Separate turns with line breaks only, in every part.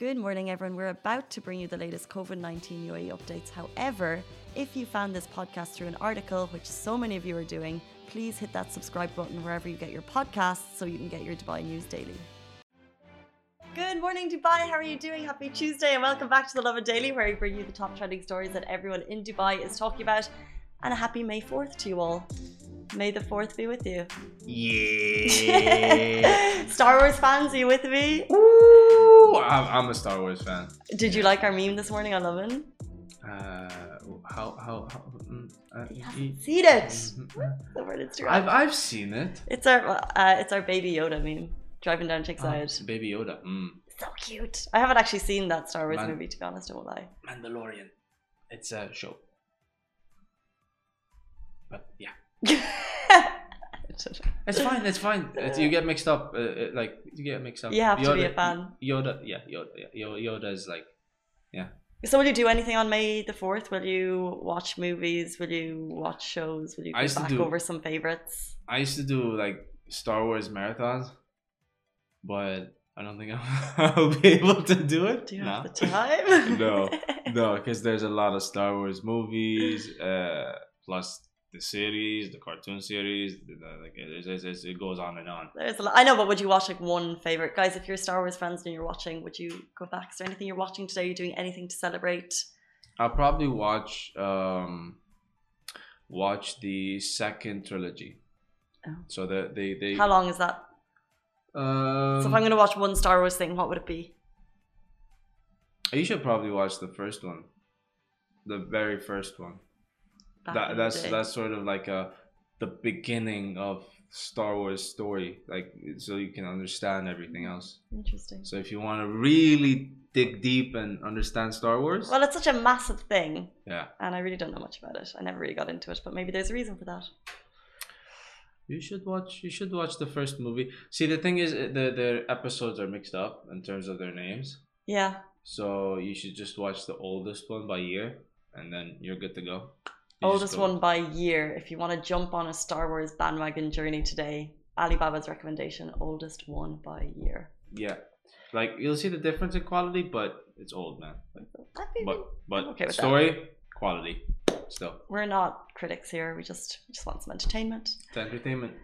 Good morning, everyone. We're about to bring you the latest COVID 19 UAE updates. However, if you found this podcast through an article, which so many of you are doing, please hit that subscribe button wherever you get your podcasts so you can get your Dubai news daily. Good morning, Dubai. How are you doing? Happy Tuesday, and welcome back to the Lovin Daily, where we bring you the top trending stories that everyone in Dubai is talking about. And a happy May 4th to you all. May the 4th be with you.
Yeah.
Star Wars fans, are you with me?
Ooh, I'm, I'm a Star Wars fan.
Did you like our meme this morning on Lovin?
Uh, how how how? mm, uh,
You
e-
haven't seen it.
Mhm.
Over Instagram.
I've I've seen it.
It's our uh, it's our baby Yoda meme. Driving down Sheikh Zayed.
Oh, Baby Yoda. Mm.
So cute. I haven't actually seen that Star Wars
Man.
movie to be honest, I won't lie.
Mandalorian. It's a show. But yeah, it's fine. It's fine. It's, you get mixed up. Uh, uh, like you get mixed up.
You have to be a fan.
Yoda. Yeah. Yoda. Yeah, Yoda is like. Yeah.
So will you do anything on May the fourth? Will you watch movies? Will you watch shows? Will you
I
go back
do-
over some favorites?
I used to do like Star Wars marathons, but I don't think I'll, I'll be able to do it.
Do you
No.
have the time?
No. No, because there's a lot of Star Wars movies, uh, plus the series, the cartoon series. The, the- like it, it's- it's- it goes on and on.
There's a lot. I know, but would you watch like one favorite, guys? If you're Star Wars fans and you're watching, would you go back? Is there anything you're watching today? Are you doing anything to celebrate?
I'll probably watch um, watch the second trilogy.
Oh.
So the they they
How long is that?
um,
So if I'm going to watch one Star Wars thing, what would it be?
you should probably watch the first one, the very first one. That that's that's sort of like a the beginning of Star Wars story, like so you can understand everything else.
interesting.
So if you want to really dig deep and understand Star Wars,
Well, it's such a massive thing,
yeah,
and I really don't know much about it. I never really got into it, but maybe there's a reason for that.
you should watch. You should watch the first movie. See, the thing is, the the episodes are mixed up in terms of their names.
Yeah,
So you should just watch the oldest one by year, and then you're good to go. You
oldest one by year. If you want to jump on a Star Wars bandwagon journey today, Alibaba's recommendation: oldest one by year.
Yeah, like you'll see the difference in quality, but it's old, man. Like, but but
okay with that.
story quality still
We're not critics here. We just we just want some entertainment.
it's entertainment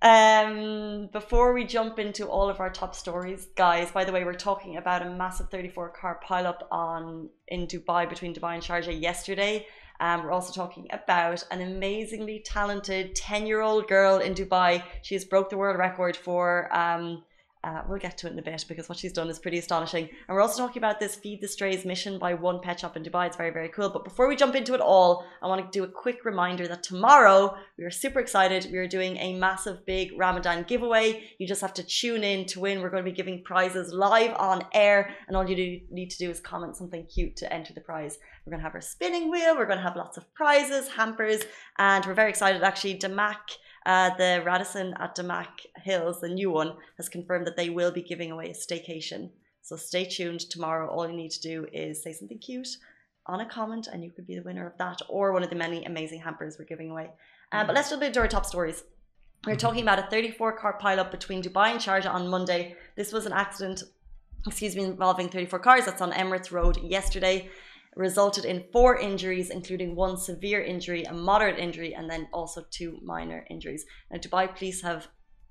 Um, before we jump into all of our top stories, guys, by the way, we're talking about a massive 34 car pileup on in Dubai between Dubai and Sharjah yesterday. Um, we're also talking about an amazingly talented 10 year old girl in Dubai. She has broke the world record for. Um, uh, we'll get to it in a bit because what she's done is pretty astonishing. And we're also talking about this Feed the Strays mission by One Pet Shop in Dubai. It's very, very cool. But before we jump into it all, I want to do a quick reminder that tomorrow we are super excited. We are doing a massive, big Ramadan giveaway. You just have to tune in to win. We're going to be giving prizes live on air, and all you do, need to do is comment something cute to enter the prize. We're going to have our spinning wheel. We're going to have lots of prizes, hampers, and we're very excited. Actually, Damac, uh, the Radisson at Damac Hills, the new one, has confirmed that they will be giving away a staycation. So stay tuned tomorrow. All you need to do is say something cute on a comment, and you could be the winner of that or one of the many amazing hampers we're giving away. Uh, but let's jump into our top stories. We're talking about a 34 car pileup between Dubai and Sharjah on Monday. This was an accident, excuse me, involving 34 cars. That's on Emirates Road yesterday. Resulted in four injuries, including one severe injury, a moderate injury, and then also two minor injuries. Now, Dubai police have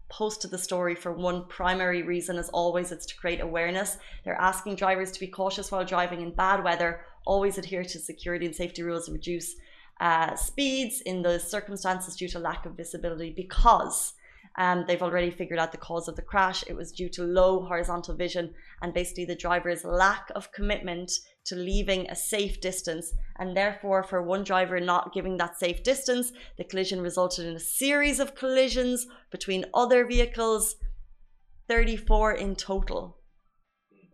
posted the story for one primary reason, as always, it's to create awareness. They're asking drivers to be cautious while driving in bad weather, always adhere to security and safety rules, and reduce uh, speeds in those circumstances due to lack of visibility because um, they've already figured out the cause of the crash. It was due to low horizontal vision and basically the driver's lack of commitment to leaving a safe distance. And therefore, for one driver not giving that safe distance, the collision resulted in a series of collisions between other vehicles, 34 in total.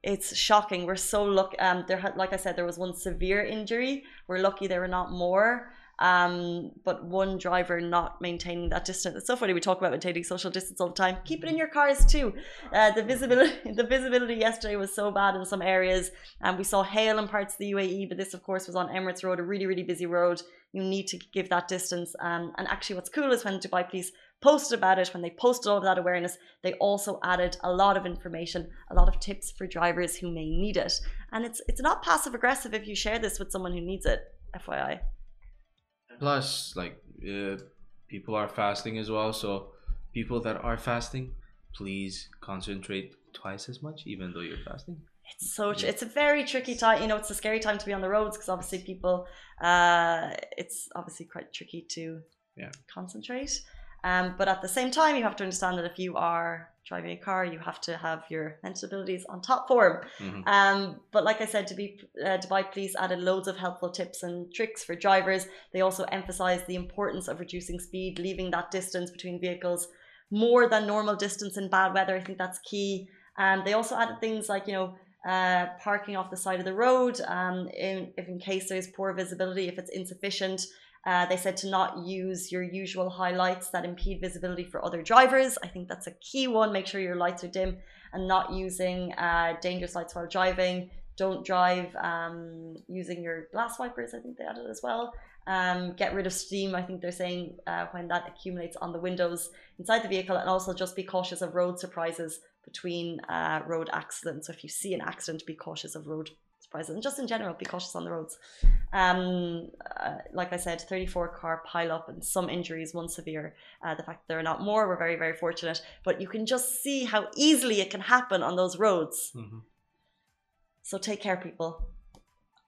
It's shocking. We're so lucky. Um, there like I said, there was one severe injury. We're lucky there were not more. Um, but one driver not maintaining that distance. It's so funny we talk about maintaining social distance all the time. Keep it in your cars too. Uh, the visibility, the visibility yesterday was so bad in some areas, and we saw hail in parts of the UAE. But this, of course, was on Emirates Road, a really, really busy road. You need to give that distance. Um, and actually, what's cool is when Dubai Police posted about it, when they posted all of that awareness, they also added a lot of information, a lot of tips for drivers who may need it. And it's it's not passive aggressive if you share this with someone who needs it. FYI.
Plus, like uh, people are fasting as well, so people that are fasting, please concentrate twice as much, even though you're fasting.
It's so tr- it's a very tricky time. You know, it's a scary time to be on the roads because obviously people, uh, it's obviously quite tricky to
Yeah.
concentrate. Um, but at the same time, you have to understand that if you are driving a car, you have to have your mental abilities on top form.
Mhm.
Um, but like I said, to be uh, Dubai Police added loads of helpful tips and tricks for drivers. They also emphasised the importance of reducing speed, leaving that distance between vehicles more than normal distance in bad weather. I think that's key. Um, they also added things like you know uh, parking off the side of the road um, in, if in case there's poor visibility, if it's insufficient. Uh, they said to not use your usual highlights that impede visibility for other drivers. I think that's a key one. Make sure your lights are dim and not using uh, dangerous lights while driving. Don't drive um, using your glass wipers. I think they added as well. Um, get rid of steam. I think they're saying uh, when that accumulates on the windows inside the vehicle, and also just be cautious of road surprises between uh, road accidents. So if you see an accident, be cautious of road surprises, and just in general, be cautious on the roads. Um, uh, like I said, 34 car pile up and some injuries, one severe. Uh, the fact that there are not more, we're very, very fortunate. But you can just see how easily it can happen on those roads.
Mhm.
So take care, people.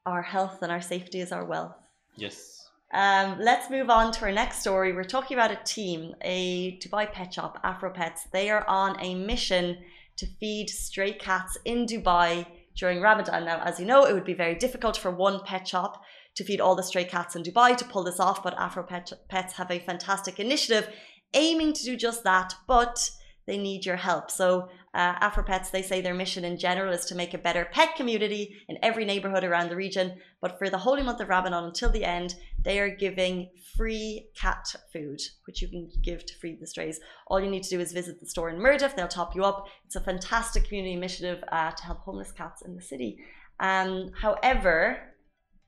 Our health and our safety is our wealth.
Yes.
Um, let's move on to our next story. We're talking about a team, a Dubai pet shop, Afro Pets. They are on a mission to feed stray cats in Dubai during Ramadan. Now, as you know, it would be very difficult for one pet shop to feed all the stray cats in Dubai to pull this off, but Afro Pet, Pets have a fantastic initiative aiming to do just that, but they need your help. So, uh, Afro Pets, they say their mission in general is to make a better pet community in every neighborhood around the region. But for the holy month of Ramadan until the end, they are giving free cat food, which you can give to feed the strays. All you need to do is visit the store in Mirdif, they'll top you up. It's a fantastic community initiative uh, to help homeless cats in the city. Um, however,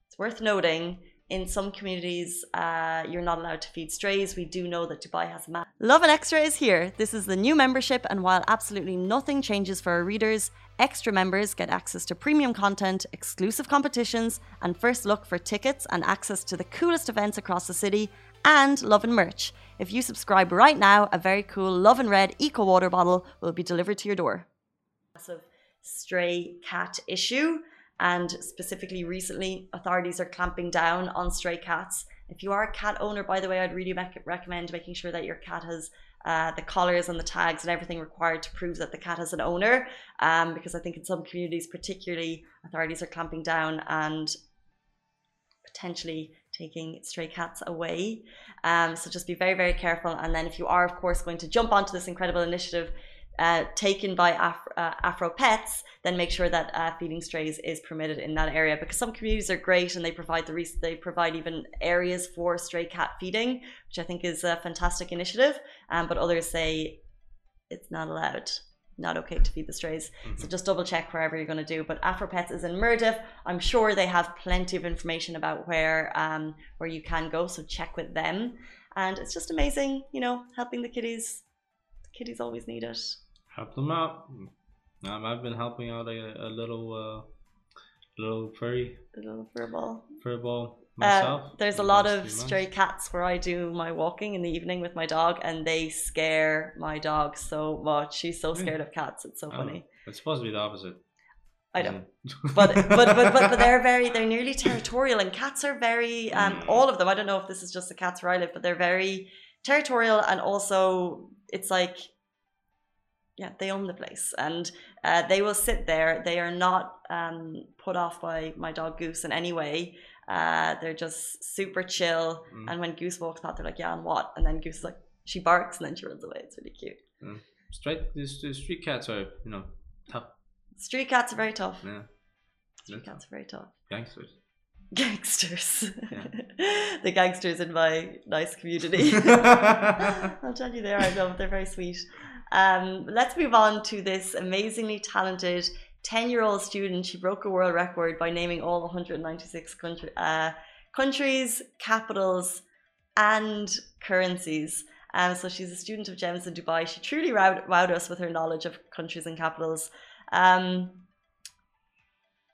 it's worth noting in some communities, uh, you're not allowed to feed strays. We do know that Dubai has a map. Lovin Extra is here. This is the new membership, and while absolutely nothing changes for our readers, extra members get access to premium content, exclusive competitions, and first look for tickets and access to the coolest events across the city, and Lovin merch. If you subscribe right now, a very cool Lovin Red Eco Water bottle will be delivered to your door. Massive stray cat issue and specifically recently authorities are clamping down on stray cats. If you are a cat owner by the way i'd really rec- recommend making sure that your cat has uh, the collars and the tags and everything required to prove that the cat has an owner um, because i think in some communities particularly authorities are clamping down and potentially taking stray cats away. Um, so just be very very careful. And then if you are of course going to jump onto this incredible initiative uh, taken by Af- uh, Afro Pets, then make sure that uh, feeding strays is permitted in that area because some communities are great and they provide the re- they provide even areas for stray cat feeding, which I think is a fantastic initiative. Um, but others say it's not allowed, not okay to feed the strays. So just double check wherever you're going to do. But Afro Pets is in Mirdif. I'm sure they have plenty of information about where um, where you can go. So check with them. And it's just amazing, you know, helping the kiddies. The kiddies always need it.
Help them out. Um, I've been helping out a, a little, uh, little furry
The little fur ball.
fur ball
Uh,
myself.
there's a lot of stray cats where I do my walking in the evening with my dog, and they scare my dog so much. She's so scared of cats. It's so
Oh,
funny.
It's supposed to be the opposite.
I know.
isn't
But, but but but but they're very they're nearly territorial, and cats are very um
Mm.
all of them. I don't know if this is just the cats where I live, but they're very territorial, and also it's like yeah, they own the place, and uh, they will sit there. They are not um put off by my dog Goose in any way. Uh, they're just super chill.
Mm.
And when Goose walks past, they're like, "Yeah, and what?" And then Goose is like, she barks, and then she runs away. It's really cute.
Straight, the, street cats are, you know, tough.
Street cats are very tough.
Yeah,
Street cats are very tough.
gangsters.
Gangsters.
Yeah.
the gangsters in my nice community. I'll tell you they are. I know they're very sweet. Um, let's move on to this amazingly talented 10 year old student. She broke a world record by naming all 196 country, uh, countries, capitals, and currencies. Um, so she's a student of GEMS in Dubai. She truly wowed, wowed us with her knowledge of countries and capitals. Um,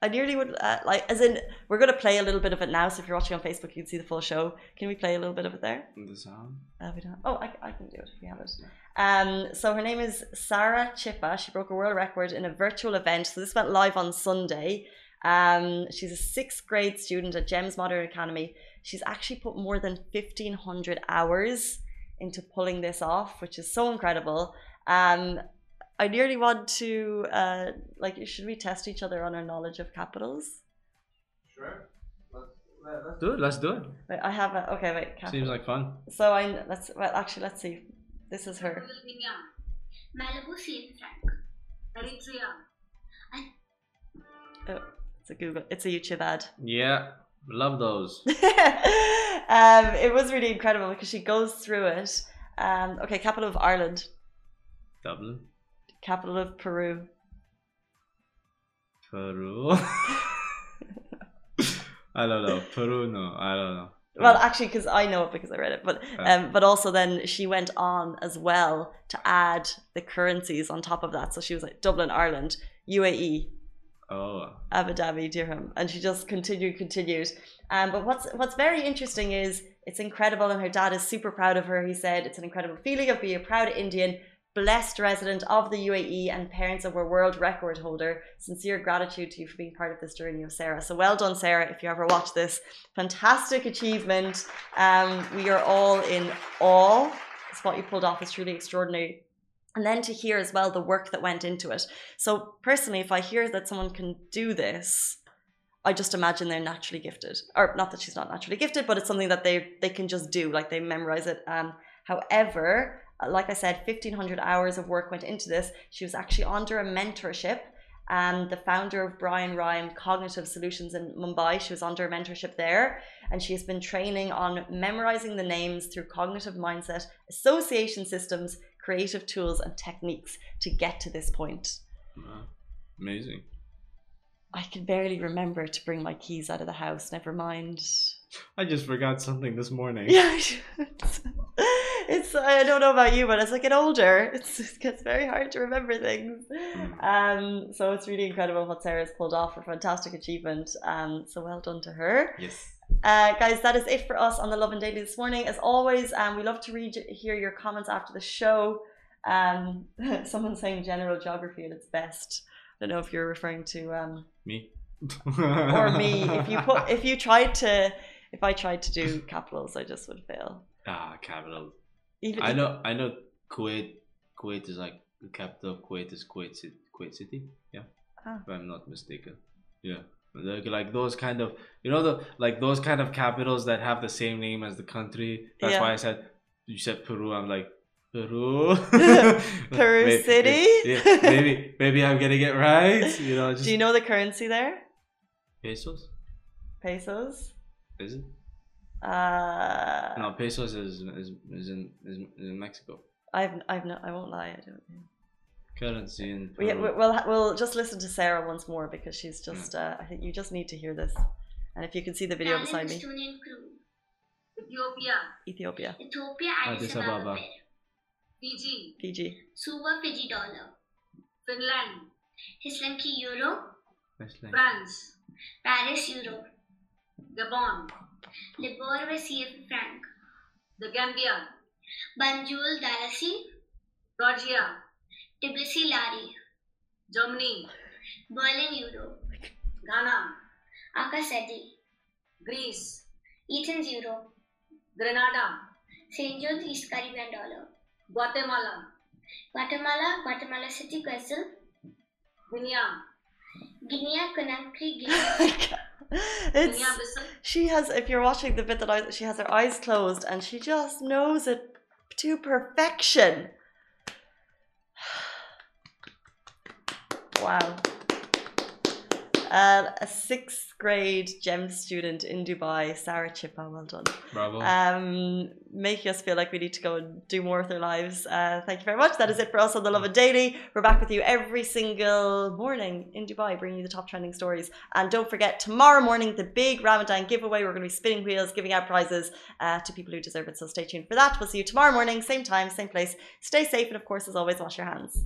I nearly would uh, like, as in, we're going to play a little bit of it now. So if you're watching on Facebook, you can see the full show. Can we play a little bit of it there?
The sound.
Uh, we don't. Oh, I, I can do it if we have it. Um, so her name is Sarah Chippa. She broke a world record in a virtual event. So this went live on Sunday. Um, she's a sixth grade student at GEMS Modern Academy. She's actually put more than 1,500 hours into pulling this off, which is so incredible. Um, I nearly want to, uh, like, should we test each other on our knowledge of capitals?
Sure. Let's, let's do it. Let's do it.
Wait, I have a, okay, wait. Capital.
Seems like fun.
So I, let's, well, actually, let's see. This is her.
Malabo CF franc. Eritrea.
Oh, it's a Google, it's a YouTube ad.
Yeah, love those.
um, it was really incredible because she goes through it. Um, okay, capital of Ireland,
Dublin,
capital of Peru,
Peru. I don't know. Peru, no. I don't know.
well, actually, because I know it because I read it, but um, but also then she went on as well to add the currencies on top of that. So she was like Dublin, Ireland, UAE,
Oh,
Abu Dhabi, Dirham, and she just continued, continued. Um, but what's what's very interesting is it's incredible, and her dad is super proud of her. He said it's an incredible feeling of being a proud Indian, blessed resident of the UAE, and parents of a world record holder. Sincere gratitude to you for being part of this journey of Sarah. So well done, Sarah. If you ever watch this, fantastic achievement. Um, we are all in awe. It's what you pulled off is truly extraordinary and then to hear as well the work that went into it. So personally, if I hear that someone can do this, I just imagine they're naturally gifted, or not that she's not naturally gifted, but it's something that they they can just do, like they memorize it. Um, however, like I said, fifteen hundred hours of work went into this. She was actually under a mentorship. And the founder of Brian Rhyme Cognitive Solutions in Mumbai, she was under a mentorship there, and she has been training on memorizing the names through cognitive mindset, association systems, creative tools and techniques to get to this point.
wow. amazing.
I can barely remember to bring my keys out of the house, never mind.
I just forgot something this morning.
Yeah, it's, I don't know about you, but as I get older, it's, it gets very hard to remember things. Um, so it's really incredible what Sarah's pulled off, a fantastic achievement. Um, so well done to her.
Yes.
Uh, guys, that is it for us on the Lovin Daily this morning. As always, um, we love to read hear your comments after the show. Um, someone's saying general geography at its best. I don't know if you're referring to um,
Me.
or me. If you put, if you tried to, if I tried to do capitals, I just would fail.
Ah, capital.
Even
I know. I know. Kuwait. Kuwait is like the capital of Kuwait is Kuwait City. Kuwait City. Yeah.
Ah.
If I'm not mistaken. Yeah. Like, like those kind of you know the like those kind of capitals that have the same name as the country. That's
Yeah.
why I said you said Peru. I'm like Peru.
Peru
May-
City?
Yeah, maybe maybe I'm getting it right. You know, just
Do you know the currency there?
pesos.
Pesos.
Is it?
Uh,
No, pesos is is, is in is, is in Mexico.
I've I've no, I won't lie. I don't. know.
Currency in
We,
Peru.
we- we'll we'll just listen to Sarah once more because she's just. Uh, I think you just need to hear this. And if you can see the video beside me,
Estonian.
Ethiopia,
Ethiopia,
Ethiopia, Addis
Addis
Ababa.
Ababa.
Fiji,
Fiji,
Suva, Fiji dollar.
Finland,
Sri Lanka euro.
France,
Paris euro.
Gabon,
Liborwe CF franc.
the Gambia,
Banjul Dalasi.
Georgia,
Tbilisi lari.
Germany,
Berlin euro.
Ghana,
Akasedi.
Greece,
Athens euro.
Grenada,
St. John's East Caribbean dollar.
Guatemala,
Guatemala, Guatemala City, Quetzal.
Guinea,
Guinea, Conakry, Guinea.
Oh it's
Guinea-Bissau,
she has. If you're watching the bit that I, she has her eyes closed and she just knows it to perfection. Wow. Uh, a sixth grade gem student in Dubai, Sarah Chippa. Well done.
Bravo.
um, making us feel like we need to go and do more with our lives. Uh, thank you very much. That is it for us on the Lovin Daily. We're back with you every single morning in Dubai, bringing you the top trending stories. And don't forget, tomorrow morning, the big Ramadan giveaway. We're going to be spinning wheels, giving out prizes uh, to people who deserve it. So stay tuned for that. We'll see you tomorrow morning, same time, same place. Stay safe, and of course, as always, wash your hands.